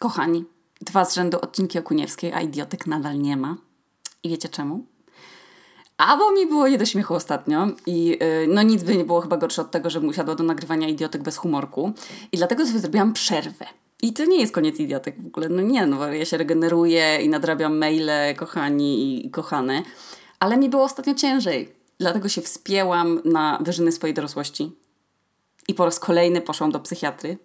Kochani, dwa z rzędu odcinki o Kuniewskiej, a idiotyk nadal nie ma. I wiecie czemu? A bo mi było nie do śmiechu ostatnio i yy, no nic by nie było chyba gorsze od tego, żebym usiadła do nagrywania idiotyk bez humorku. I dlatego sobie zrobiłam przerwę. I to nie jest koniec idiotyk w ogóle. No nie, no ja się regeneruję i nadrabiam maile, kochani i kochane. Ale mi było ostatnio ciężej. Dlatego się wspięłam na wyżyny swojej dorosłości. I po raz kolejny poszłam do psychiatry,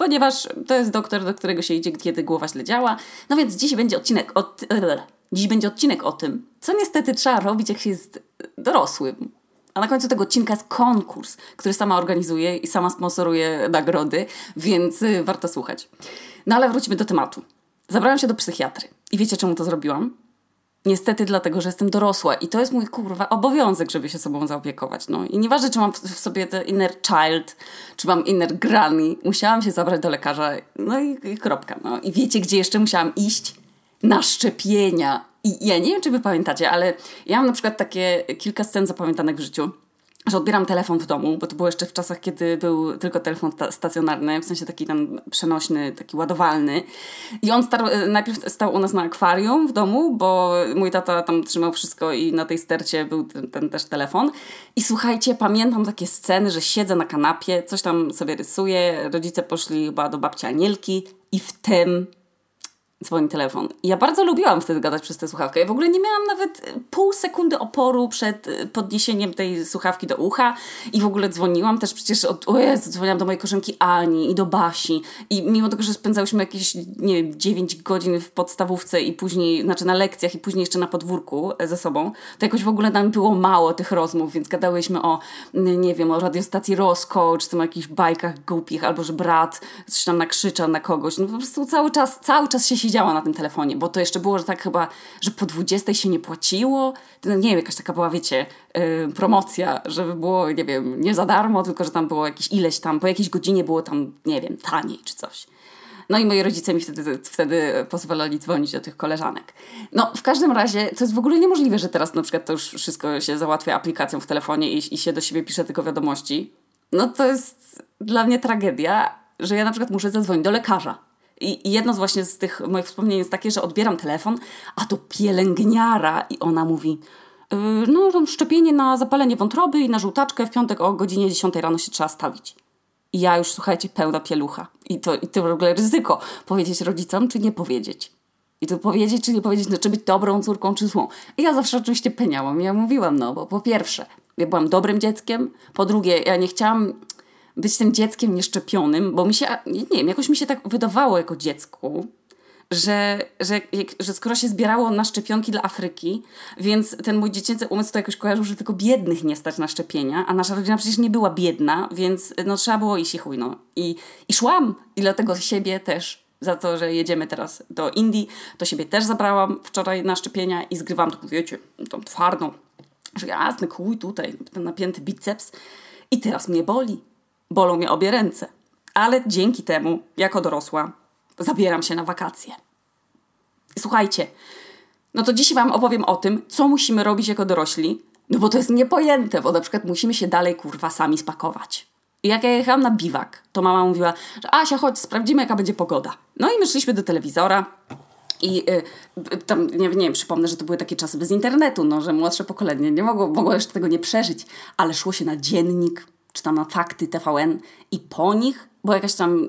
ponieważ to jest doktor, do którego się idzie, kiedy głowa źle działa. No więc dziś będzie odcinek o, dziś będzie odcinek o tym, co niestety trzeba robić, jak się jest dorosłym. A na końcu tego odcinka jest konkurs, który sama organizuje i sama sponsoruje nagrody, więc y, warto słuchać. No ale wróćmy do tematu. Zabrałam się do psychiatry. I wiecie, czemu to zrobiłam? Niestety dlatego, że jestem dorosła i to jest mój kurwa obowiązek, żeby się sobą zaopiekować. No i nieważne, czy mam w sobie ten inner child, czy mam inner granny, musiałam się zabrać do lekarza, no i, i kropka. No. I wiecie, gdzie jeszcze musiałam iść? Na szczepienia. I ja nie wiem, czy wy pamiętacie, ale ja mam na przykład takie kilka scen zapamiętanych w życiu że odbieram telefon w domu, bo to było jeszcze w czasach, kiedy był tylko telefon stacjonarny, w sensie taki tam przenośny, taki ładowalny. I on star- najpierw stał u nas na akwarium w domu, bo mój tata tam trzymał wszystko i na tej stercie był ten, ten też telefon. I słuchajcie, pamiętam takie sceny, że siedzę na kanapie, coś tam sobie rysuję, rodzice poszli chyba do babci Anielki i w tym dzwoni telefon. Ja bardzo lubiłam wtedy gadać przez tę słuchawkę. Ja w ogóle nie miałam nawet pół sekundy oporu przed y, podniesieniem tej słuchawki do ucha i w ogóle dzwoniłam też przecież od, o Jezu, dzwoniłam do mojej koleżanki Ani i do Basi i mimo tego, że spędzałyśmy jakieś, nie wiem, 9 godzin w podstawówce i później, znaczy na lekcjach i później jeszcze na podwórku e, ze sobą, to jakoś w ogóle nam było mało tych rozmów, więc gadałyśmy o, nie wiem, o radiostacji Rosco, czy tam o jakichś bajkach głupich, albo że brat coś tam nakrzyczał na kogoś. No po prostu cały czas, cały czas się siedziała na tym telefonie, bo to jeszcze było, że tak chyba, że po 20 się nie płaciło. No, nie wiem, jakaś taka była, wiecie, yy, promocja, żeby było, nie wiem, nie za darmo, tylko że tam było jakieś ileś tam, po jakiejś godzinie było tam, nie wiem, taniej czy coś. No i moi rodzice mi wtedy, wtedy pozwalali dzwonić do tych koleżanek. No, w każdym razie to jest w ogóle niemożliwe, że teraz na przykład to już wszystko się załatwia aplikacją w telefonie i, i się do siebie pisze tylko wiadomości. No to jest dla mnie tragedia, że ja na przykład muszę zadzwonić do lekarza i jedno z właśnie z tych moich wspomnień jest takie, że odbieram telefon, a to pielęgniara i ona mówi yy, no to szczepienie na zapalenie wątroby i na żółtaczkę w piątek o godzinie 10 rano się trzeba stawić. I ja już, słuchajcie, pełna pielucha. I to, i to w ogóle ryzyko. Powiedzieć rodzicom, czy nie powiedzieć. I to powiedzieć, czy nie powiedzieć, no, czy być dobrą córką, czy złą. I ja zawsze oczywiście peniałam. Ja mówiłam, no, bo po pierwsze, ja byłam dobrym dzieckiem. Po drugie, ja nie chciałam być tym dzieckiem nieszczepionym, bo mi się, nie wiem, jakoś mi się tak wydawało jako dziecku, że, że, że skoro się zbierało na szczepionki dla Afryki, więc ten mój dziecięcy umysł to jakoś kojarzył, że tylko biednych nie stać na szczepienia, a nasza rodzina przecież nie była biedna, więc no trzeba było iść i chuj, no. I, i szłam i dlatego siebie też za to, że jedziemy teraz do Indii, to siebie też zabrałam wczoraj na szczepienia i zgrywam taką, wiecie, tą twardą, że jasny chuj tutaj, ten napięty biceps i teraz mnie boli bolą mnie obie ręce. Ale dzięki temu, jako dorosła, zabieram się na wakacje. Słuchajcie, no to dzisiaj Wam opowiem o tym, co musimy robić jako dorośli, no bo to jest niepojęte, bo na przykład musimy się dalej kurwa sami spakować. I jak ja jechałam na biwak, to mama mówiła, że Asia, chodź, sprawdzimy jaka będzie pogoda. No i my szliśmy do telewizora i y, tam, nie, nie wiem, przypomnę, że to były takie czasy bez internetu, no, że młodsze pokolenie nie mogło, mogło jeszcze tego nie przeżyć, ale szło się na dziennik, czy tam na fakty TVN i po nich, bo jakaś tam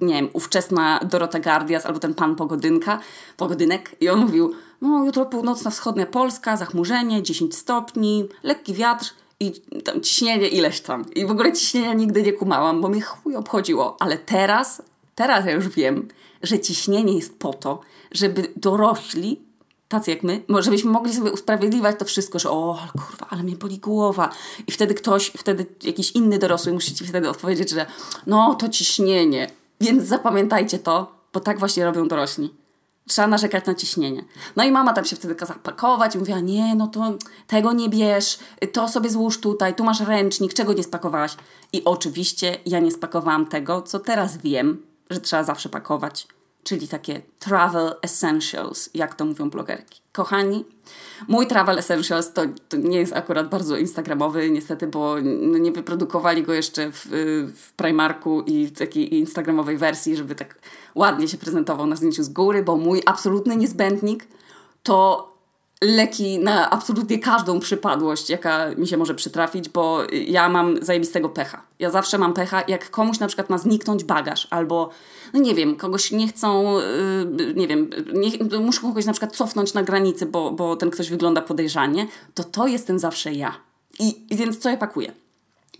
nie wiem, ówczesna Dorota Gardias albo ten pan Pogodynka, Pogodynek i on mówił, no jutro północna-wschodnia Polska, zachmurzenie, 10 stopni, lekki wiatr i tam ciśnienie ileś tam. I w ogóle ciśnienia nigdy nie kumałam, bo mnie chuj obchodziło. Ale teraz, teraz ja już wiem, że ciśnienie jest po to, żeby dorośli tacy jak my, żebyśmy mogli sobie usprawiedliwiać to wszystko, że o kurwa, ale mnie boli głowa. I wtedy ktoś, wtedy jakiś inny dorosły musi ci wtedy odpowiedzieć, że no to ciśnienie. Więc zapamiętajcie to, bo tak właśnie robią dorośli. Trzeba narzekać na ciśnienie. No i mama tam się wtedy kazała pakować i mówiła, nie, no to tego nie bierz, to sobie złóż tutaj, tu masz ręcznik, czego nie spakowałaś? I oczywiście ja nie spakowałam tego, co teraz wiem, że trzeba zawsze pakować. Czyli takie travel essentials, jak to mówią blogerki. Kochani, mój travel essentials to, to nie jest akurat bardzo instagramowy, niestety, bo no nie wyprodukowali go jeszcze w, w Primarku i w takiej instagramowej wersji, żeby tak ładnie się prezentował na zdjęciu z góry, bo mój absolutny niezbędnik to leki na absolutnie każdą przypadłość, jaka mi się może przytrafić, bo ja mam zajebistego pecha. Ja zawsze mam pecha, jak komuś na przykład ma zniknąć bagaż, albo, no nie wiem, kogoś nie chcą, yy, nie wiem, nie, muszę kogoś na przykład cofnąć na granicy, bo, bo ten ktoś wygląda podejrzanie, to to jestem zawsze ja. I, i więc co ja pakuję?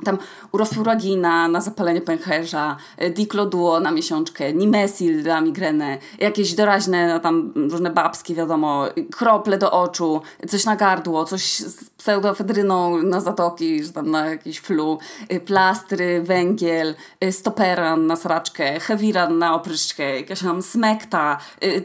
Tam urofuragina na zapalenie pęcherza, e, dikloduo na miesiączkę, nimesil na migrenę, jakieś doraźne, no tam różne babskie, wiadomo, krople do oczu, coś na gardło, coś z pseudoefedryną na zatoki, czy tam na jakiś flu, e, plastry, węgiel, e, stoperan na sraczkę, hewiran na opryszczkę, jakaś tam smekta,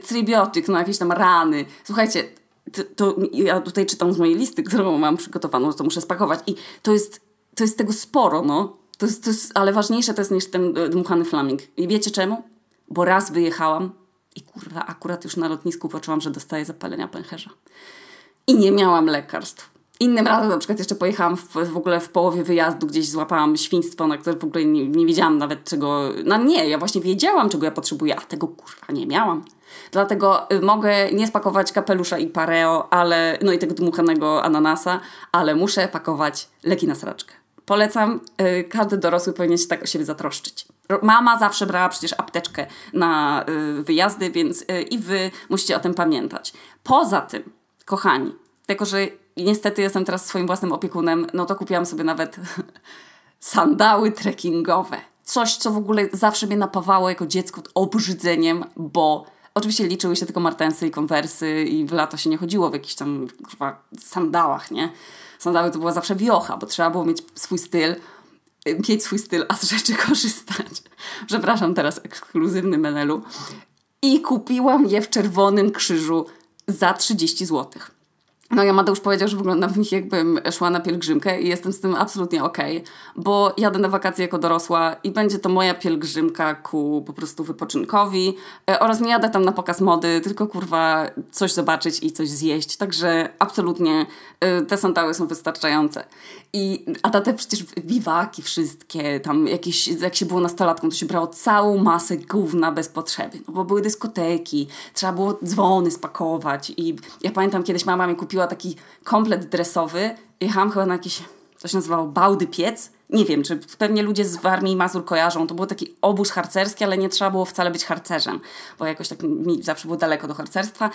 tribiotyk na jakieś tam rany. Słuchajcie, to, to ja tutaj czytam z mojej listy, którą mam przygotowaną, to muszę spakować i to jest to jest tego sporo, no. To jest, to jest, ale ważniejsze to jest niż ten e, dmuchany flaming. I wiecie czemu? Bo raz wyjechałam i kurwa, akurat już na lotnisku poczułam, że dostaję zapalenia pęcherza. I nie miałam lekarstw. Innym razem na przykład jeszcze pojechałam w, w ogóle w połowie wyjazdu, gdzieś złapałam świństwo, na które w ogóle nie, nie wiedziałam nawet czego... No nie, ja właśnie wiedziałam, czego ja potrzebuję, a tego kurwa nie miałam. Dlatego y, mogę nie spakować kapelusza i pareo, ale, no i tego dmuchanego ananasa, ale muszę pakować leki na sraczkę. Polecam, y, każdy dorosły powinien się tak o siebie zatroszczyć. Mama zawsze brała przecież apteczkę na y, wyjazdy, więc y, i wy musicie o tym pamiętać. Poza tym, kochani, jako że niestety jestem teraz swoim własnym opiekunem, no to kupiłam sobie nawet sandały trekkingowe. Coś, co w ogóle zawsze mnie napawało jako dziecko obrzydzeniem, bo oczywiście liczyły się tylko martensy i konwersy i w lato się nie chodziło w jakichś tam kurwa, sandałach, nie? Sandały to była zawsze wiocha, bo trzeba było mieć swój styl, mieć swój styl, a z rzeczy korzystać. Przepraszam teraz, ekskluzywny menelu. I kupiłam je w Czerwonym Krzyżu za 30 złotych. No ja Mateusz powiedział, że wyglądam w nich jakbym szła na pielgrzymkę i jestem z tym absolutnie okej, okay, bo jadę na wakacje jako dorosła i będzie to moja pielgrzymka ku po prostu wypoczynkowi e, oraz nie jadę tam na pokaz mody, tylko kurwa coś zobaczyć i coś zjeść, także absolutnie te sandały są wystarczające. I, a te przecież biwaki wszystkie, tam jakieś, jak się było nastolatką, to się brało całą masę gówna bez potrzeby, no bo były dyskoteki, trzeba było dzwony spakować. I ja pamiętam kiedyś mama mi kupiła taki komplet dresowy, jechałam chyba na jakiś, to się nazywało Bałdy Piec, nie wiem, czy pewnie ludzie z Warmii i Mazur kojarzą, to był taki obóz harcerski, ale nie trzeba było wcale być harcerzem, bo jakoś tak mi zawsze było daleko do harcerstwa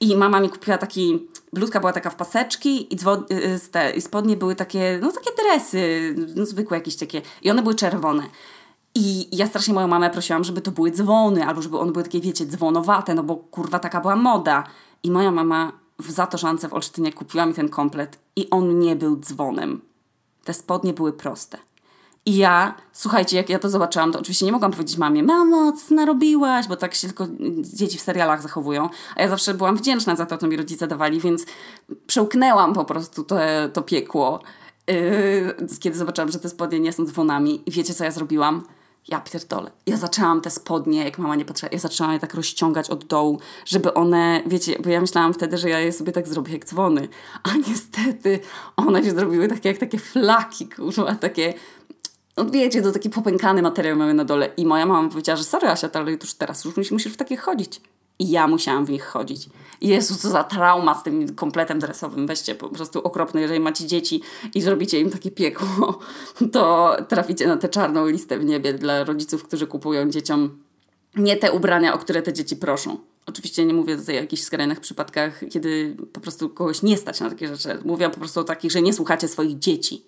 i mama mi kupiła taki, bluzka była taka w paseczki i, dzwo, y, te, i spodnie były takie, no takie dresy, no, zwykłe jakieś takie i one były czerwone. I ja strasznie moją mamę prosiłam, żeby to były dzwony, albo żeby one były takie, wiecie, dzwonowate, no bo kurwa taka była moda. I moja mama w Zatorzance w Olsztynie kupiła mi ten komplet i on nie był dzwonem. Te spodnie były proste. I ja, słuchajcie, jak ja to zobaczyłam, to oczywiście nie mogłam powiedzieć mamie, mamo, co narobiłaś, bo tak się tylko dzieci w serialach zachowują. A ja zawsze byłam wdzięczna za to, co mi rodzice dawali, więc przełknęłam po prostu to, piekło, yy, kiedy zobaczyłam, że te spodnie nie są dzwonami. I wiecie, co ja zrobiłam? Ja pierdolę. Ja zaczęłam te spodnie, jak mama nie potrzeba, ja zaczęłam je tak rozciągać od dołu, żeby one, wiecie, bo ja myślałam wtedy, że ja je sobie tak zrobię jak dzwony, a niestety one się zrobiły takie jak takie flaki, kurwa, takie no wiecie, to taki popękany materiał mamy na dole. I moja mama powiedziała, że sorry Asia, ale już teraz już musisz w takie chodzić. I ja musiałam w nich chodzić. Jezu, co za trauma z tym kompletem dresowym. Weźcie po prostu okropne, jeżeli macie dzieci i zrobicie im takie piekło, to traficie na tę czarną listę w niebie dla rodziców, którzy kupują dzieciom nie te ubrania, o które te dzieci proszą. Oczywiście nie mówię tutaj o jakichś skrajnych przypadkach, kiedy po prostu kogoś nie stać na takie rzeczy. Mówię po prostu o takich, że nie słuchacie swoich dzieci.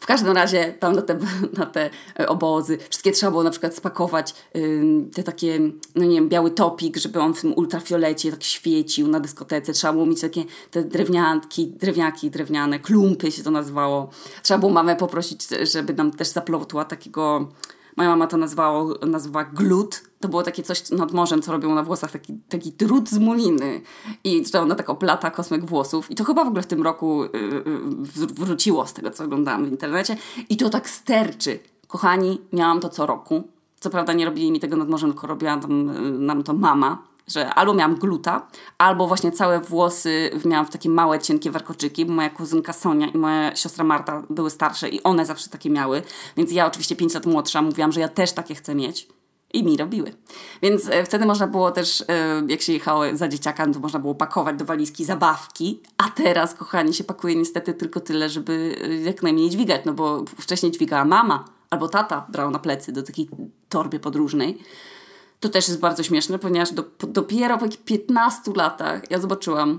W każdym razie tam na te, na te e, obozy wszystkie trzeba było na przykład spakować te takie, no nie wiem, biały topik, żeby on w tym ultrafiolecie tak świecił na dyskotece. Trzeba było mieć takie te drewnianki, drewniaki drewniane, klumpy się to nazywało. Trzeba było mamę poprosić, żeby nam też zaplotła takiego Moja mama to nazwała, nazwała glut. To było takie coś nad morzem, co robią na włosach, taki, taki drut z muliny. I że ona tak oplata kosmyk włosów. I to chyba w ogóle w tym roku yy, wróciło z tego, co oglądałam w internecie. I to tak sterczy. Kochani, miałam to co roku. Co prawda nie robili mi tego nad morzem, tylko robiła tam, y, nam to mama, że albo miałam gluta, albo właśnie całe włosy miałam w takie małe, cienkie warkoczyki, bo moja kuzynka Sonia i moja siostra Marta były starsze i one zawsze takie miały, więc ja oczywiście 5 lat młodsza mówiłam, że ja też takie chcę mieć. I mi robiły. Więc e, wtedy można było też, e, jak się jechało za dzieciaka, to można było pakować do walizki zabawki, a teraz, kochani, się pakuje niestety tylko tyle, żeby e, jak najmniej dźwigać, no bo wcześniej dźwigała mama albo tata brał na plecy do takiej torby podróżnej. To też jest bardzo śmieszne, ponieważ do, dopiero po 15 latach ja zobaczyłam,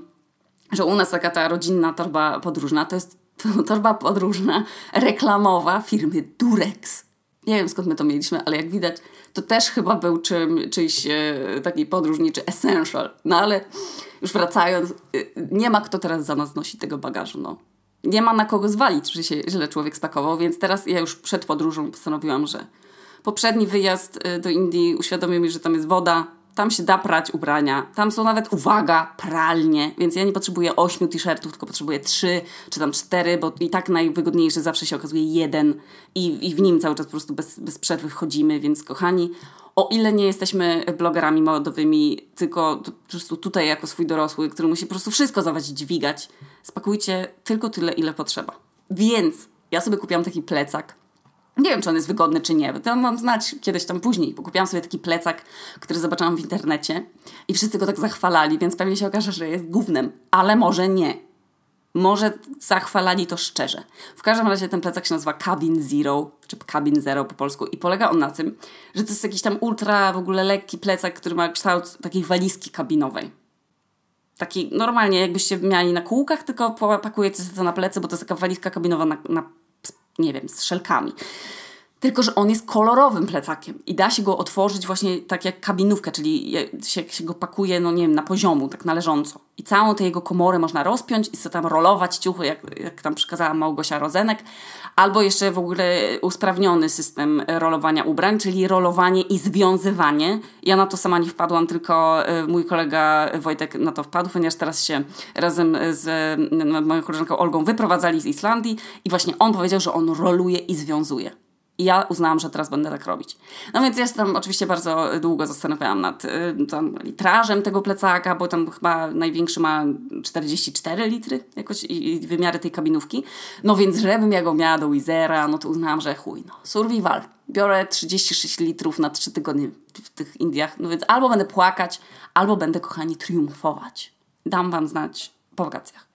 że u nas taka ta rodzinna torba podróżna to jest torba podróżna reklamowa firmy Durex. Nie wiem skąd my to mieliśmy, ale jak widać, to też chyba był czym, czyjś e, taki podróżniczy essential. No ale już wracając, e, nie ma kto teraz za nas nosi tego bagażu. No. Nie ma na kogo zwalić, że się źle człowiek spakował, więc teraz ja już przed podróżą postanowiłam, że poprzedni wyjazd e, do Indii uświadomił mi, że tam jest woda, tam się da prać ubrania. Tam są nawet, uwaga, pralnie. Więc ja nie potrzebuję ośmiu t-shirtów, tylko potrzebuję trzy czy tam cztery, bo i tak najwygodniejszy zawsze się okazuje jeden i, i w nim cały czas po prostu bez, bez przerwy wchodzimy. Więc kochani, o ile nie jesteśmy blogerami modowymi, tylko po prostu tutaj jako swój dorosły, który musi po prostu wszystko zawać dźwigać, spakujcie tylko tyle, ile potrzeba. Więc ja sobie kupiłam taki plecak nie wiem, czy on jest wygodny, czy nie. To mam znać kiedyś tam później, bo kupiłam sobie taki plecak, który zobaczyłam w internecie i wszyscy go tak zachwalali, więc pewnie się okaże, że jest gównem. Ale może nie. Może zachwalali to szczerze. W każdym razie ten plecak się nazywa Cabin Zero, czy Cabin Zero po polsku i polega on na tym, że to jest jakiś tam ultra w ogóle lekki plecak, który ma kształt takiej walizki kabinowej. Taki normalnie jakbyście mieli na kółkach, tylko pakujecie to na plecy, bo to jest taka walizka kabinowa na, na nie wiem, z szelkami. Tylko, że on jest kolorowym plecakiem i da się go otworzyć właśnie tak jak kabinówkę, czyli się, się go pakuje, no nie wiem, na poziomu, tak należąco. I całą tę jego komorę można rozpiąć i sobie tam rolować ciuchy, jak, jak tam przekazała Małgosia Rozenek, albo jeszcze w ogóle usprawniony system rolowania ubrań, czyli rolowanie i związywanie. Ja na to sama nie wpadłam, tylko y, mój kolega Wojtek na to wpadł, ponieważ teraz się razem z moją koleżanką Olgą wyprowadzali z Islandii i właśnie on powiedział, że on roluje i związuje. I ja uznałam, że teraz będę tak robić. No więc ja się tam oczywiście bardzo długo zastanawiałam nad y, tam, litrażem tego plecaka, bo tam chyba największy ma 44 litry jakoś i, i wymiary tej kabinówki. No więc żebym ja go miała do Wizera, no to uznałam, że chuj, no survival. Biorę 36 litrów na 3 tygodnie w tych Indiach, no więc albo będę płakać, albo będę, kochani, triumfować. Dam wam znać po wakacjach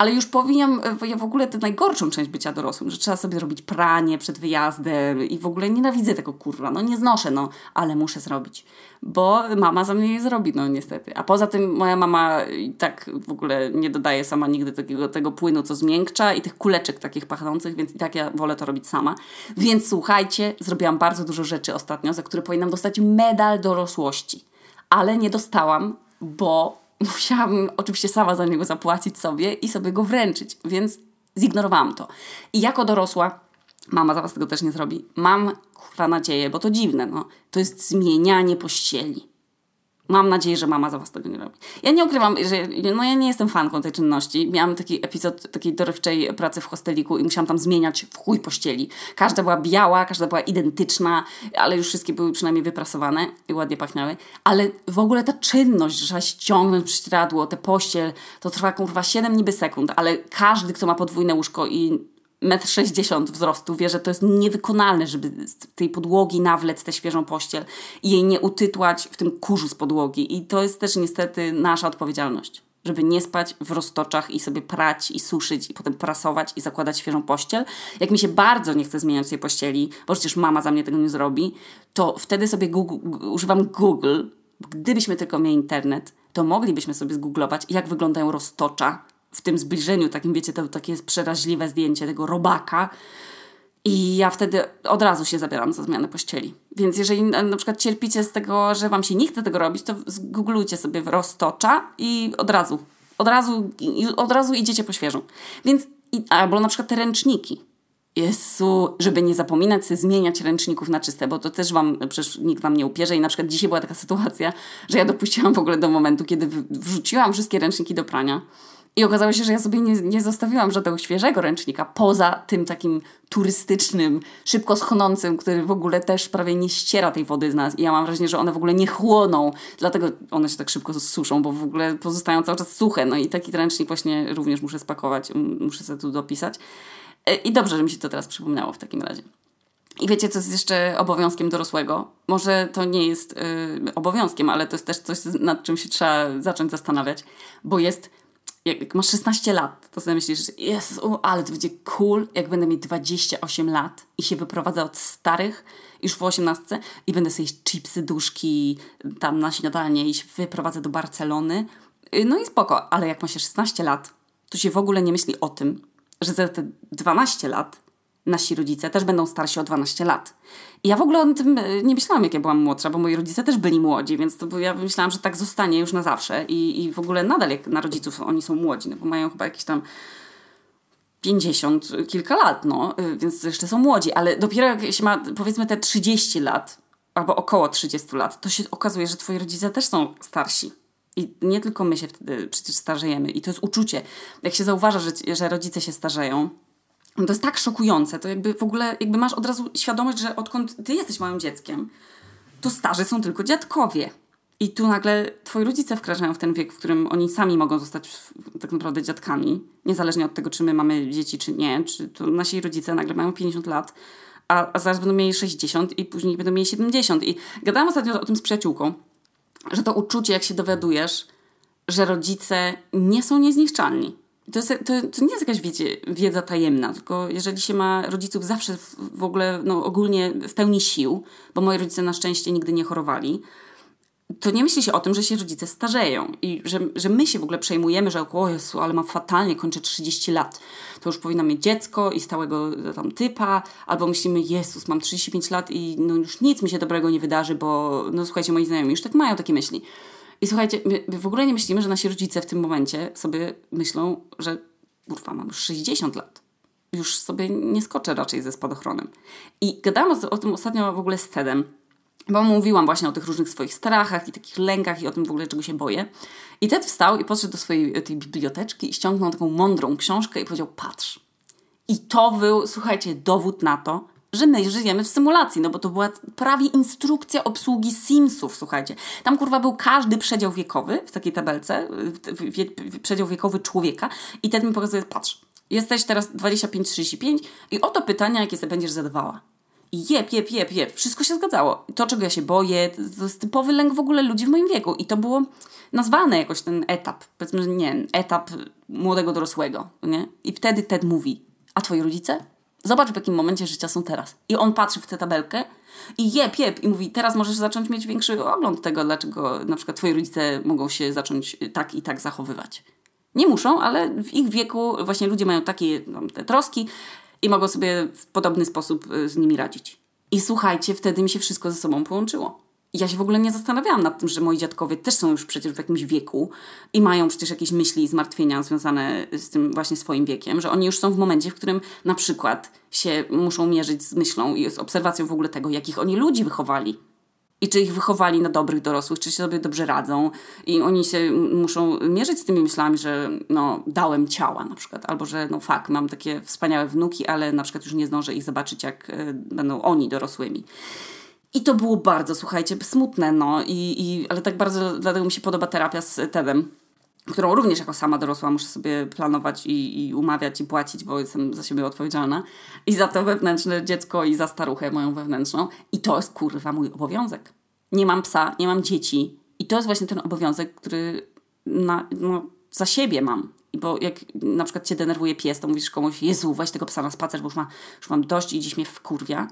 ale już powiem ja w ogóle tę najgorszą część bycia dorosłym, że trzeba sobie robić pranie przed wyjazdem i w ogóle nienawidzę tego kurwa, no nie znoszę, no, ale muszę zrobić, bo mama za mnie nie zrobi, no niestety. A poza tym moja mama i tak w ogóle nie dodaje sama nigdy takiego, tego płynu, co zmiękcza i tych kuleczek takich pachnących, więc i tak ja wolę to robić sama. Więc słuchajcie, zrobiłam bardzo dużo rzeczy ostatnio, za które powinnam dostać medal dorosłości, ale nie dostałam, bo musiałam oczywiście sama za niego zapłacić sobie i sobie go wręczyć, więc zignorowałam to. I jako dorosła, mama za was tego też nie zrobi, mam kurwa nadzieję, bo to dziwne, no, to jest zmienianie pościeli. Mam nadzieję, że mama za was tego nie robi. Ja nie ukrywam, że no ja nie jestem fanką tej czynności. Miałam taki epizod takiej dorywczej pracy w hosteliku i musiałam tam zmieniać w chuj pościeli. Każda była biała, każda była identyczna, ale już wszystkie były przynajmniej wyprasowane i ładnie pachniały. Ale w ogóle ta czynność, że trzeba ściągnąć prześcieradło, tę pościel, to trwa kurwa 7 niby sekund, ale każdy, kto ma podwójne łóżko i metr sześćdziesiąt wzrostu wie, że to jest niewykonalne, żeby z tej podłogi nawlec tę świeżą pościel i jej nie utytłać w tym kurzu z podłogi. I to jest też niestety nasza odpowiedzialność. Żeby nie spać w roztoczach i sobie prać i suszyć i potem prasować i zakładać świeżą pościel. Jak mi się bardzo nie chce zmieniać tej pościeli, bo przecież mama za mnie tego nie zrobi, to wtedy sobie Google, używam Google. Gdybyśmy tylko mieli internet, to moglibyśmy sobie zgooglować, jak wyglądają roztocza w tym zbliżeniu, takim wiecie, to takie przeraźliwe zdjęcie tego robaka. I ja wtedy od razu się zabieram za zmianę pościeli. Więc jeżeli na przykład cierpicie z tego, że wam się nie chce tego robić, to zgooglujcie sobie roztocza i od razu, od razu, od razu idziecie po świeżą. Więc, albo na przykład te ręczniki. Jezu, żeby nie zapominać sobie zmieniać ręczników na czyste, bo to też wam, przecież nikt wam nie upierze i na przykład dzisiaj była taka sytuacja, że ja dopuściłam w ogóle do momentu, kiedy wrzuciłam wszystkie ręczniki do prania I okazało się, że ja sobie nie, nie zostawiłam żadnego świeżego ręcznika, poza tym takim turystycznym, szybko schnącym, który w ogóle też prawie nie ściera tej wody z nas. I ja mam wrażenie, że one w ogóle nie chłoną, dlatego one się tak szybko suszą, bo w ogóle pozostają cały czas suche. No i taki ręcznik właśnie również muszę spakować, muszę sobie tu dopisać. E, I dobrze, że mi się to teraz przypomniało w takim razie. I wiecie, co jest jeszcze obowiązkiem dorosłego? Może to nie jest y, obowiązkiem, ale to jest też coś, nad czym się trzeba zacząć zastanawiać, bo jest, jak masz 16 lat, to sobie myślisz, jest, ale to będzie cool, jak będę mieć 28 lat i się wyprowadzę od starych, już w 18 i będę sobie jeść chipsy, duszki tam na śniadanie i się wyprowadzę do Barcelony. Y, no i spoko, ale jak ma się 16 lat, to się w ogóle nie myśli o tym, że za te 12 lat nasi rodzice też będą starsi o 12 lat. I ja w ogóle o tym e, nie myślałam, jak ja byłam młodsza, bo moi rodzice też byli młodzi, więc to ja myślałam, że tak zostanie już na zawsze. I, i w ogóle nadal jak na rodziców oni są młodzi, no bo mają chyba jakieś tam 50, kilka lat, no, e, więc jeszcze są młodzi, ale dopiero jak się ma powiedzmy te 30 lat, albo około 30 lat, to się okazuje, że twoi rodzice też są starsi. I nie tylko my się wtedy przecież starzejemy. I to jest uczucie. Jak się zauważa, że, że rodzice się starzeją, to jest tak szokujące. To jakby w ogóle, jakby masz od razu świadomość, że odkąd ty jesteś małym dzieckiem, to starzy są tylko dziadkowie. I tu nagle twoi rodzice wkraczają w ten wiek, w którym oni sami mogą zostać tak naprawdę dziadkami. Niezależnie od tego, czy my mamy dzieci, czy nie. Czy to nasi rodzice nagle mają 50 lat, a, a zaraz będą mieli 60 i później będą mieli 70. I gadałam ostatnio o tym z przyjaciółką, że to uczucie, jak się dowiadujesz, że rodzice nie są niezniszczalni. To, jest, to, to nie jest jakaś wiedza tajemna, tylko jeżeli się ma rodziców zawsze w, w ogóle, no ogólnie w pełni sił, bo moi rodzice na szczęście nigdy nie chorowali, to nie myśli się o tym, że się rodzice starzeją i że, że my się w ogóle przejmujemy, że o Jezu, ale mam fatalnie, kończę 30 lat, to już powinna mieć dziecko i stałego tam typa, albo myślimy, Jezus, mam 35 lat i no już nic mi się dobrego nie wydarzy, bo no słuchajcie, moi znajomi już tak mają takie myśli. I słuchajcie, my, w ogóle nie myślimy, że nasi rodzice w tym momencie sobie myślą, że kurwa, mam już 60 lat. Już sobie nie skoczę raczej ze spadochronem. I gadałam o, o tym ostatnio w ogóle z Tedem, bo mówiłam właśnie o tych różnych swoich strachach i takich lękach i o tym w ogóle, czego się boję. I Ted wstał i podszedł do swojej tej biblioteczki i ściągnął taką mądrą książkę i powiedział, patrz. I to był, słuchajcie, dowód na to, że my żyjemy w symulacji, no bo to była prawie instrukcja obsługi Simsów, słuchajcie. Tam kurwa był każdy przedział wiekowy w takiej tabelce, przedział wiekowy człowieka i ten mi pokazuje, patrz, jesteś teraz 25-35 i oto pytania, jakie sobie będziesz zadawała. I jep, jep, jep, jep. Wszystko się zgadzało. To, czego ja się boję, to jest typowy lęk w ogóle ludzi w moim wieku. I to było nazwane jakoś ten etap, powiedzmy, że nie etap młodego dorosłego, nie? I wtedy Ted mówi, a twoi rodzice? Zobacz, w jakim momencie życia są teraz. I on patrzy w tę tabelkę i jep, jep, i mówi, teraz możesz zacząć mieć większy ogląd tego, dlaczego na przykład twoi rodzice mogą się zacząć tak i tak zachowywać. Nie muszą, ale w ich wieku właśnie ludzie mają takie no, te troski i mogą sobie w podobny sposób y, z nimi radzić. I słuchajcie, wtedy mi się wszystko ze sobą połączyło ja się w ogóle nie zastanawiałam nad tym, że moi dziadkowie też są już przecież w jakimś wieku i mają przecież jakieś myśli i zmartwienia związane z tym właśnie swoim wiekiem, że oni już są w momencie, w którym na przykład się muszą mierzyć z myślą i z obserwacją w ogóle tego, jakich oni ludzi wychowali. I czy ich wychowali na dobrych dorosłych, czy się sobie dobrze radzą. I oni się muszą mierzyć z tymi myślami, że no, dałem ciała na przykład, albo że no fakt, mam takie wspaniałe wnuki, ale na przykład już nie zdążę ich zobaczyć, jak y, będą oni dorosłymi. I to było bardzo, słuchajcie, smutne, no. I, i, ale tak bardzo, dlatego mi się podoba terapia z Tedem, którą również jako sama dorosła muszę sobie planować i, i umawiać i płacić, bo jestem za siebie odpowiedzialna. I za to wewnętrzne dziecko i za staruchę moją wewnętrzną. I to jest kurwa mój obowiązek. Nie mam psa, nie mam dzieci. I to jest właśnie ten obowiązek, który na, no, za siebie mam. Bo jak na przykład cię denerwuje pies, to mówisz komuś, Jezu, weź tego psa na spacer, bo już, ma, już mam dość i dziś mnie wkurwia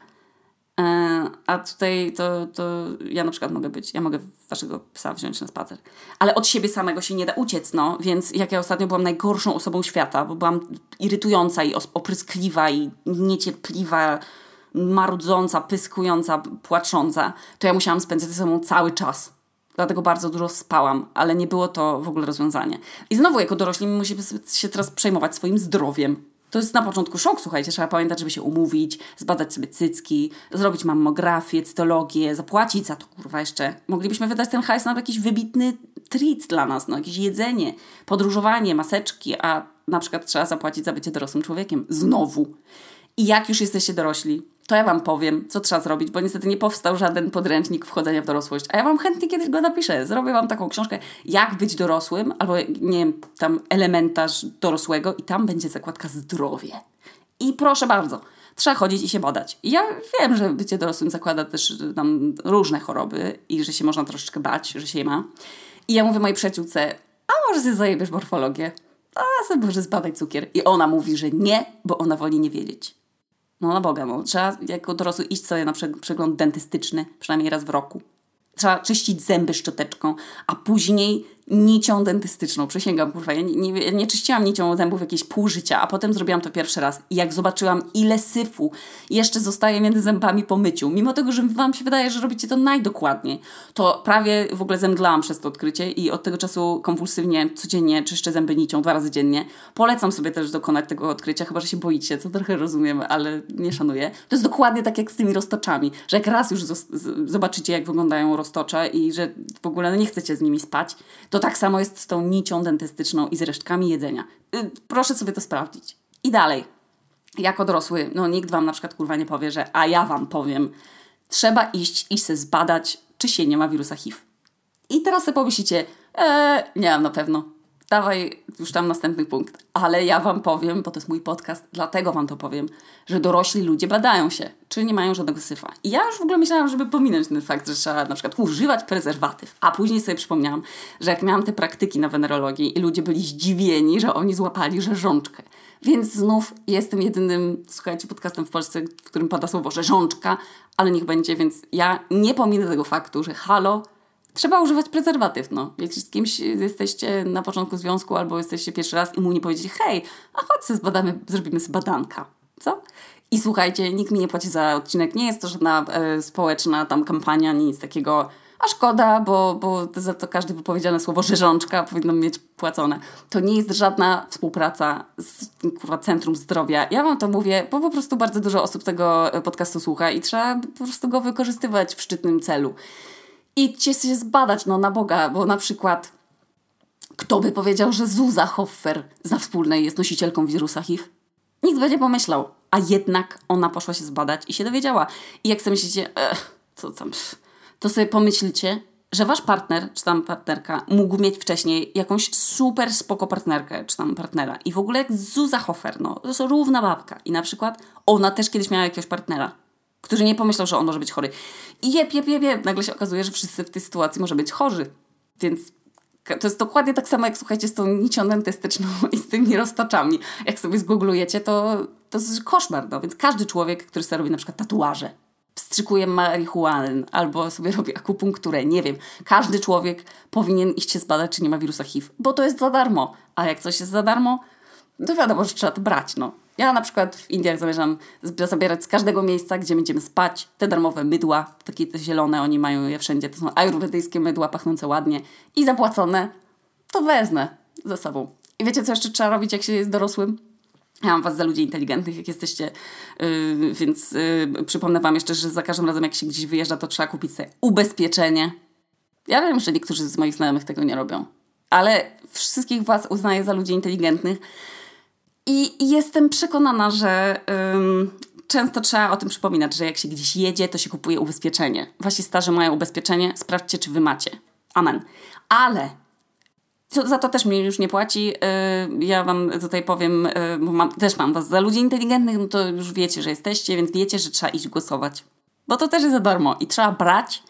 a tutaj to, to ja na przykład mogę być, ja mogę waszego psa wziąć na spacer. Ale od siebie samego się nie da uciec, no. Więc jak ja ostatnio byłam najgorszą osobą świata, bo byłam irytująca i opryskliwa i niecierpliwa, marudząca, pyskująca, płacząca, to ja musiałam spędzać ze sobą cały czas. Dlatego bardzo dużo spałam, ale nie było to w ogóle rozwiązanie. I znowu jako dorośli musimy się teraz przejmować swoim zdrowiem To jest na początku szok, słuchajcie, trzeba pamiętać, żeby się umówić, zbadać sobie cycki, zrobić mammografię, cytologię, zapłacić za to, kurwa, jeszcze. Moglibyśmy wydać ten hajs na jakiś wybitny treat dla nas, no jakieś jedzenie, podróżowanie, maseczki, a na przykład trzeba zapłacić za bycie dorosłym człowiekiem. Znowu. I jak już jesteście dorośli, to ja Wam powiem, co trzeba zrobić, bo niestety nie powstał żaden podręcznik wchodzenia w dorosłość. A ja Wam chętnie kiedyś go napiszę. Zrobię Wam taką książkę, jak być dorosłym, albo nie wiem, tam elementarz dorosłego i tam będzie zakładka zdrowie. I proszę bardzo, trzeba chodzić i się badać. Ja wiem, że bycie dorosłym zakłada też tam różne choroby i że się można troszeczkę bać, że się je ma. I ja mówię mojej przyjaciółce, a może sobie zajebiesz morfologię? A sobie może zbadaj cukier. I ona mówi, że nie, bo ona woli nie wiedzieć. No na Boga, no. Trzeba jako dorosły iść sobie na przegląd dentystyczny, przynajmniej raz w roku. Trzeba czyścić zęby szczoteczką, a później nicią dentystyczną. Przysięgam, kurwa, ja nie, nie, nie czyściłam nicią zębów jakieś pół życia, a potem zrobiłam to pierwszy raz. I jak zobaczyłam, ile syfu jeszcze zostaje między zębami po myciu, mimo tego, że wam się wydaje, że robicie to najdokładniej, to prawie w ogóle zemdlałam przez to odkrycie i od tego czasu kompulsywnie, codziennie czyszczę zęby nicią dwa razy dziennie. Polecam sobie też dokonać tego odkrycia, chyba, że się boicie, co trochę rozumiem, ale nie szanuję. To jest dokładnie tak jak z tymi roztoczami, że jak raz już zobaczycie, jak wyglądają roztocze i że w ogóle no nie chcecie z nimi spać, to to tak samo jest z tą nicią dentystyczną i z resztkami jedzenia. Y, proszę sobie to sprawdzić. I dalej. Jako dorosły, no nikt wam na przykład kurwa nie powie, że a ja wam powiem, trzeba iść i się zbadać, czy się nie ma wirusa HIV. I teraz sobie pomyślicie, eee, nie na pewno dawaj już tam następny punkt. Ale ja Wam powiem, bo to jest mój podcast, dlatego Wam to powiem, że dorośli ludzie badają się, czy nie mają żadnego syfa. I ja już w ogóle myślałam, żeby pominąć ten fakt, że trzeba na przykład używać prezerwatyw. A później sobie przypomniałam, że jak miałam te praktyki na wenerologii i ludzie byli zdziwieni, że oni złapali rzeżączkę. Więc znów jestem jedynym, słuchajcie, podcastem w Polsce, w którym pada słowo rzeżączka, ale niech będzie, więc ja nie pominę tego faktu, że halo, trzeba używać prezerwatyw, no. Jeśli z kimś jesteście na początku związku albo jesteście pierwszy raz i mu nie powiedzieć, hej, a chodź sobie zbadamy, zrobimy sobie badanka, co? I słuchajcie, nikt mi nie płaci za odcinek, nie jest to żadna e, społeczna tam kampania, nic takiego, a szkoda, bo, bo za to każde wypowiedziane słowo rzeżączka powinno mieć płacone. To nie jest żadna współpraca z kurwa, Centrum Zdrowia. Ja wam to mówię, bo po prostu bardzo dużo osób tego podcastu słucha i trzeba po prostu go wykorzystywać w szczytnym celu idźcie się zbadać, no na Boga, bo na przykład kto by powiedział, że Zuza Hoffer za wspólnej jest nosicielką wirusa HIV? Nikt będzie pomyślał, a jednak ona poszła się zbadać i się dowiedziała. I jak sobie myślicie, co tam, to sobie pomyślcie, że wasz partner, czy tam partnerka, mógł mieć wcześniej jakąś super spoko partnerkę, czy tam partnera. I w ogóle jak Zuza Hofer, no, to jest równa babka. I na przykład ona też kiedyś miała jakiegoś partnera który nie pomyślał, że on może być chory. I jep, jep, jep, jep. Nagle się okazuje, że wszyscy w tej sytuacji może być chorzy. Więc to jest dokładnie tak samo, jak słuchajcie, z tą nicią dentystyczną i z tymi roztoczami. Jak sobie zgooglujecie, to, to jest koszmar. No. Więc każdy człowiek, który sobie robi na przykład tatuaże, wstrzykuje marihuanę albo sobie robi akupunkturę, nie wiem. Każdy człowiek powinien iść się zbadać, czy nie ma wirusa HIV, bo to jest za darmo. A jak coś jest za darmo, to wiadomo, że trzeba to brać, no. Ja na przykład w Indiach zamierzam zabierać z każdego miejsca, gdzie będziemy spać, te darmowe mydła, takie te zielone, oni mają je wszędzie, to są ajurwedyjskie mydła pachnące ładnie i zapłacone, to wezmę ze sobą. I wiecie, co jeszcze trzeba robić, jak się jest dorosłym? Ja mam was za ludzi inteligentnych, jak jesteście, yy, więc yy, przypomnę wam jeszcze, że za każdym razem, jak się gdzieś wyjeżdża, to trzeba kupić sobie ubezpieczenie. Ja wiem, że niektórzy z moich znajomych tego nie robią, ale wszystkich was uznaję za ludzi inteligentnych, i, jestem przekonana, że ym, często trzeba o tym przypominać, że jak się gdzieś jedzie, to się kupuje ubezpieczenie. Wasi starzy mają ubezpieczenie, sprawdźcie, czy wy macie. Amen. Ale to, za to też mnie już nie płaci. Yy, ja wam tutaj powiem, yy, bo mam, też mam was za ludzi inteligentnych, no to już wiecie, że jesteście, więc wiecie, że trzeba iść głosować. Bo to też jest za darmo i trzeba brać.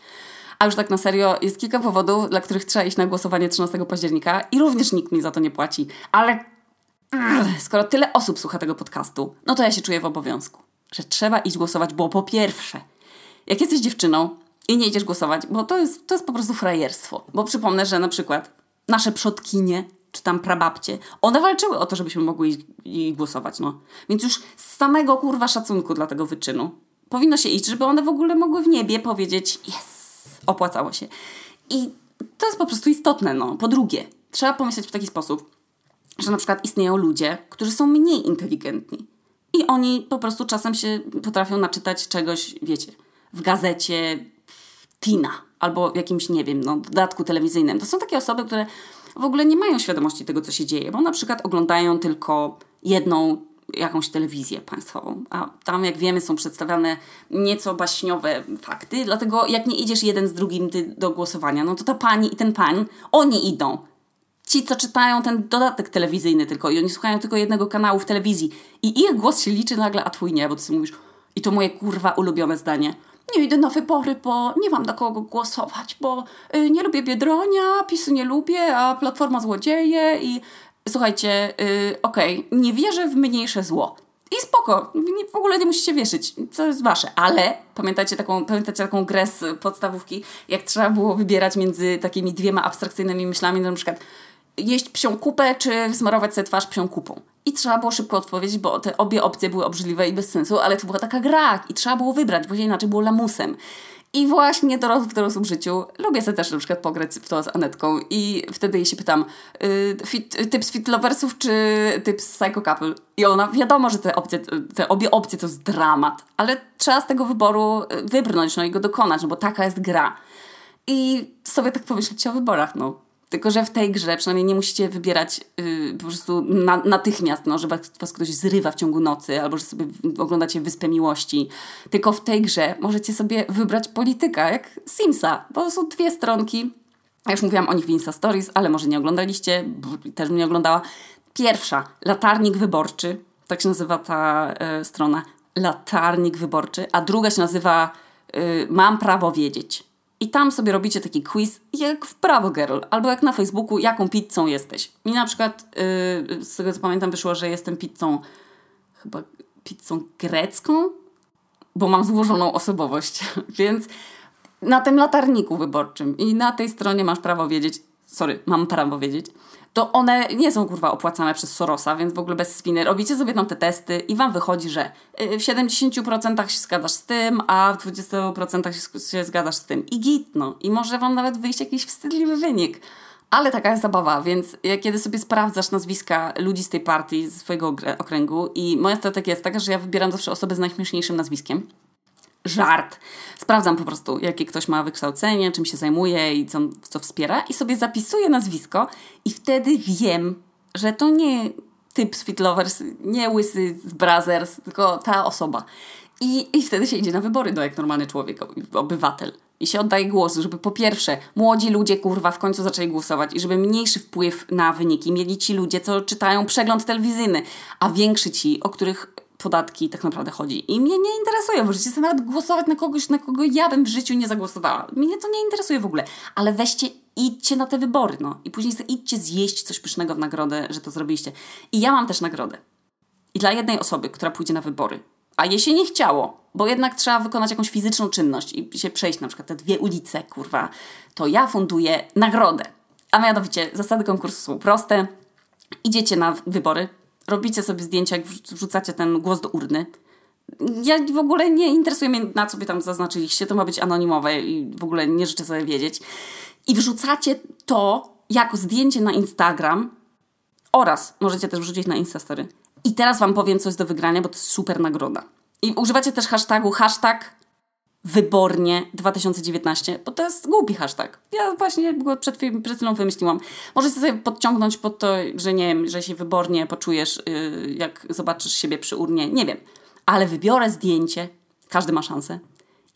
A już tak na serio, jest kilka powodów, dla których trzeba iść na głosowanie 13 października i również nikt mi za to nie płaci. Ale skoro tyle osób słucha tego podcastu, no to ja się czuję w obowiązku, że trzeba iść głosować, bo po pierwsze, jak jesteś dziewczyną i nie idziesz głosować, bo to jest, to jest po prostu frajerstwo. Bo przypomnę, że na przykład nasze przodkinie, czy tam prababcie, one walczyły o to, żebyśmy mogły iść, iść głosować, no. Więc już z samego kurwa szacunku dla tego wyczynu powinno się iść, żeby one w ogóle mogły w niebie powiedzieć yes, opłacało się. I to jest po prostu istotne, no. Po drugie, trzeba pomyśleć w taki sposób, że na przykład istnieją ludzie, którzy są mniej inteligentni. I oni po prostu czasem się potrafią naczytać czegoś, wiecie, w gazecie Tina albo w jakimś, nie wiem, no, dodatku telewizyjnym. To są takie osoby, które w ogóle nie mają świadomości tego, co się dzieje, bo na przykład oglądają tylko jedną jakąś telewizję państwową, a tam, jak wiemy, są przedstawiane nieco baśniowe fakty, dlatego jak nie idziesz jeden z drugim do głosowania, no to ta pani i ten pan, oni idą. Ci, co czytają ten dodatek telewizyjny tylko i oni słuchają tylko jednego kanału w telewizji i ich głos się liczy nagle, a twój nie, bo ty sobie mówisz i to moje kurwa ulubione zdanie nie idę na wybory, bo nie mam na kogo głosować, bo y, nie lubię Biedronia, PiSu nie lubię, a Platforma złodzieje i słuchajcie, y, okej, okay, nie wierzę w mniejsze zło. I spoko, w ogóle nie musicie wierzyć, to jest wasze. Ale pamiętacie taką, pamiętacie taką grę z podstawówki, jak trzeba było wybierać między takimi dwiema abstrakcyjnymi myślami, na przykład jeść psią kupę, czy wsmarować sobie twarz psią kupą. I trzeba było szybko odpowiedzieć, bo te obie opcje były obrzydliwe i bez sensu, ale to była taka gra i trzeba było wybrać, bo inaczej było lamusem. I właśnie dorosł w dorosłym życiu lubię sobie też na przykład pograć w to z Anetką i wtedy jej się pytam yy, fit, typ z Fit Loversów czy typ z Psycho Couple? I ona, wiadomo, że te, opcje, te obie opcje to jest dramat, ale trzeba z tego wyboru y, wybrnąć no i go dokonać, no bo taka jest gra. I sobie tak pomyśleć o wyborach, no tylko, że w tej grze przynajmniej nie musicie wybierać yy, po prostu na, natychmiast, no, że was, ktoś zrywa w ciągu nocy, albo że sobie oglądacie Wyspę Miłości. Tylko w tej grze możecie sobie wybrać polityka, jak Simsa. Bo są dwie stronki. Ja już mówiłam o nich w Insta Stories, ale może nie oglądaliście, też mnie oglądała. Pierwsza, latarnik wyborczy, tak się nazywa ta y, strona. Latarnik wyborczy, a druga się nazywa y, Mam prawo wiedzieć. I tam sobie robicie taki quiz, jak w Prawo Girl, albo jak na Facebooku, jaką pizzą jesteś. Mi na przykład, yy, z tego co pamiętam, wyszło, że jestem pizzą, chyba pizzą grecką, bo mam złożoną osobowość. Więc na tym latarniku wyborczym i na tej stronie masz prawo wiedzieć, sorry, mam prawo wiedzieć, to one nie są kurwa opłacane przez Sorosa, więc w ogóle bez spiny. Robicie sobie tam te testy i wam wychodzi, że y, w 70% się zgadzasz z tym, a w 20% się zgadzasz z tym. I git, no. I może wam nawet wyjść jakiś wstydliwy wynik. Ale taka jest zabawa, więc kiedy sobie sprawdzasz nazwiska ludzi z tej partii, z swojego okręgu i moja strategia jest taka, że ja wybieram zawsze osobę z najśmieszniejszym nazwiskiem żart. Sprawdzam po prostu, jakie ktoś ma wykształcenie, czym się zajmuje i co, co wspiera, i sobie zapisuję nazwisko, i wtedy wiem, że to nie typ z Fitlovers, nie łysy z Brothers, tylko ta osoba. I, I wtedy się idzie na wybory, no jak normalny człowiek, obywatel. I się oddaje głos, żeby po pierwsze młodzi ludzie kurwa w końcu zaczęli głosować i żeby mniejszy wpływ na wyniki mieli ci ludzie, co czytają przegląd telewizyjny, a większy ci, o których podatki tak naprawdę chodzi. I mnie nie interesuje. Możecie sobie nawet głosować na kogoś, na kogo ja bym w życiu nie zagłosowała. Mnie to nie interesuje w ogóle. Ale weźcie, idźcie na te wybory, no. I później idźcie zjeść coś pysznego w nagrodę, że to zrobiliście. I ja mam też nagrodę. I dla jednej osoby, która pójdzie na wybory. A jej się nie chciało, bo jednak trzeba wykonać jakąś fizyczną czynność i się przejść na przykład te dwie ulice, kurwa, to ja funduję nagrodę. A mianowicie zasady konkursu są proste. Idziecie na wybory, robicie sobie zdjęcia, jak wrzucacie ten głos do urny. Ja w ogóle nie interesuje mnie, na co by tam zaznaczyliście. To ma być anonimowe i w ogóle nie życzę sobie wiedzieć. I wrzucacie to jako zdjęcie na Instagram oraz możecie też wrzucić na Instastory. I teraz Wam powiem, co jest do wygrania, bo to jest super nagroda. I używacie też hashtagu hashtag wybornie 2019, bo to jest głupi hashtag. Ja właśnie go przed, przed chwilą wymyśliłam. Możesz sobie podciągnąć pod to, że nie wiem, że się wybornie poczujesz, yy, jak zobaczysz siebie przy urnie. Nie wiem. Ale wybiorę zdjęcie, każdy ma szansę,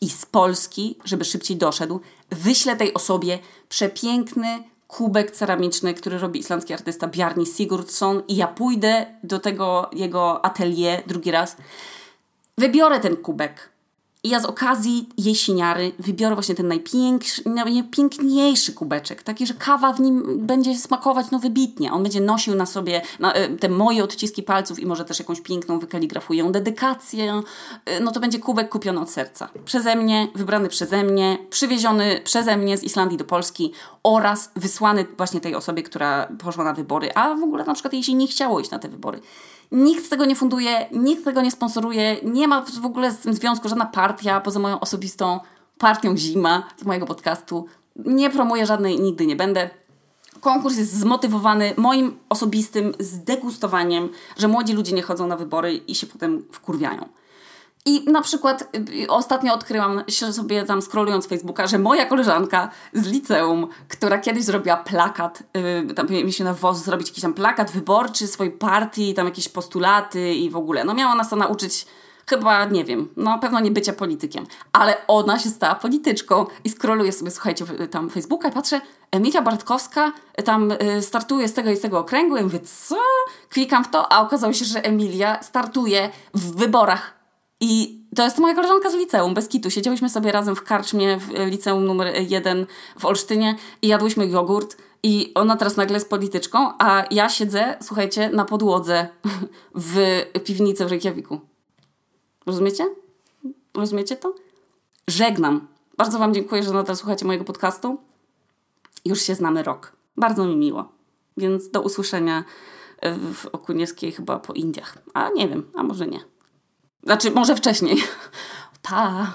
i z Polski, żeby szybciej doszedł, wyślę tej osobie przepiękny kubek ceramiczny, który robi islandzki artysta Bjarni Sigurdsson i ja pójdę do tego jego atelier drugi raz. Wybiorę ten kubek i ja z okazji jesieniary wybiorę właśnie ten najpiękniejszy kubeczek, taki, że kawa w nim będzie smakować no wybitnie. On będzie nosił na sobie na, e, te moje odciski palców i może też jakąś piękną wykaligrafuję dedykację. E, no to będzie kubek kupiony od serca. Przeze mnie, wybrany przeze mnie, przywieziony przeze mnie z Islandii do Polski oraz wysłany właśnie tej osobie, która poszła na wybory, a w ogóle na przykład jej się nie chciało iść na te wybory. Nikt tego nie funduje, nikt tego nie sponsoruje, nie ma w ogóle z tym związku żadna partia poza moją osobistą partią Zima z mojego podcastu. Nie promuję żadnej, nigdy nie będę. konkurs jest zmotywowany moim osobistym zdegustowaniem, że młodzi ludzie nie chodzą na wybory i się potem wkurwiają. I na przykład y, ostatnio odkryłam się sobie tam scrollując Facebooka, że moja koleżanka z liceum, która kiedyś zrobiła plakat, yy, tam mieliśmy na WOS zrobić jakiś tam plakat wyborczy swojej partii, tam jakieś postulaty i w ogóle. No miała nas to nauczyć chyba, nie wiem, no pewno nie bycia politykiem, ale ona się stała polityczką i scrolluję sobie, słuchajcie, tam Facebooka i patrzę, Emilia Bartkowska tam y, startuje z tego i z tego okręgu. Ja mówię, co? Klikam w to, a okazało się, że Emilia startuje w wyborach i to jest moja koleżanka z liceum, bez kitu. Siedziałyśmy sobie razem w karczmie w liceum numer jeden w Olsztynie i jadłyśmy jogurt. I ona teraz nagle jest polityczką, a ja siedzę, słuchajcie, na podłodze w piwnicy w Reykjaviku. Rozumiecie? Rozumiecie to? Żegnam. Bardzo Wam dziękuję, że nadal słuchacie mojego podcastu. Już się znamy rok. Bardzo mi miło. Więc do usłyszenia w Okuniewskiej chyba po Indiach. A nie wiem, a może nie. Znaczy, może wcześniej. Ta.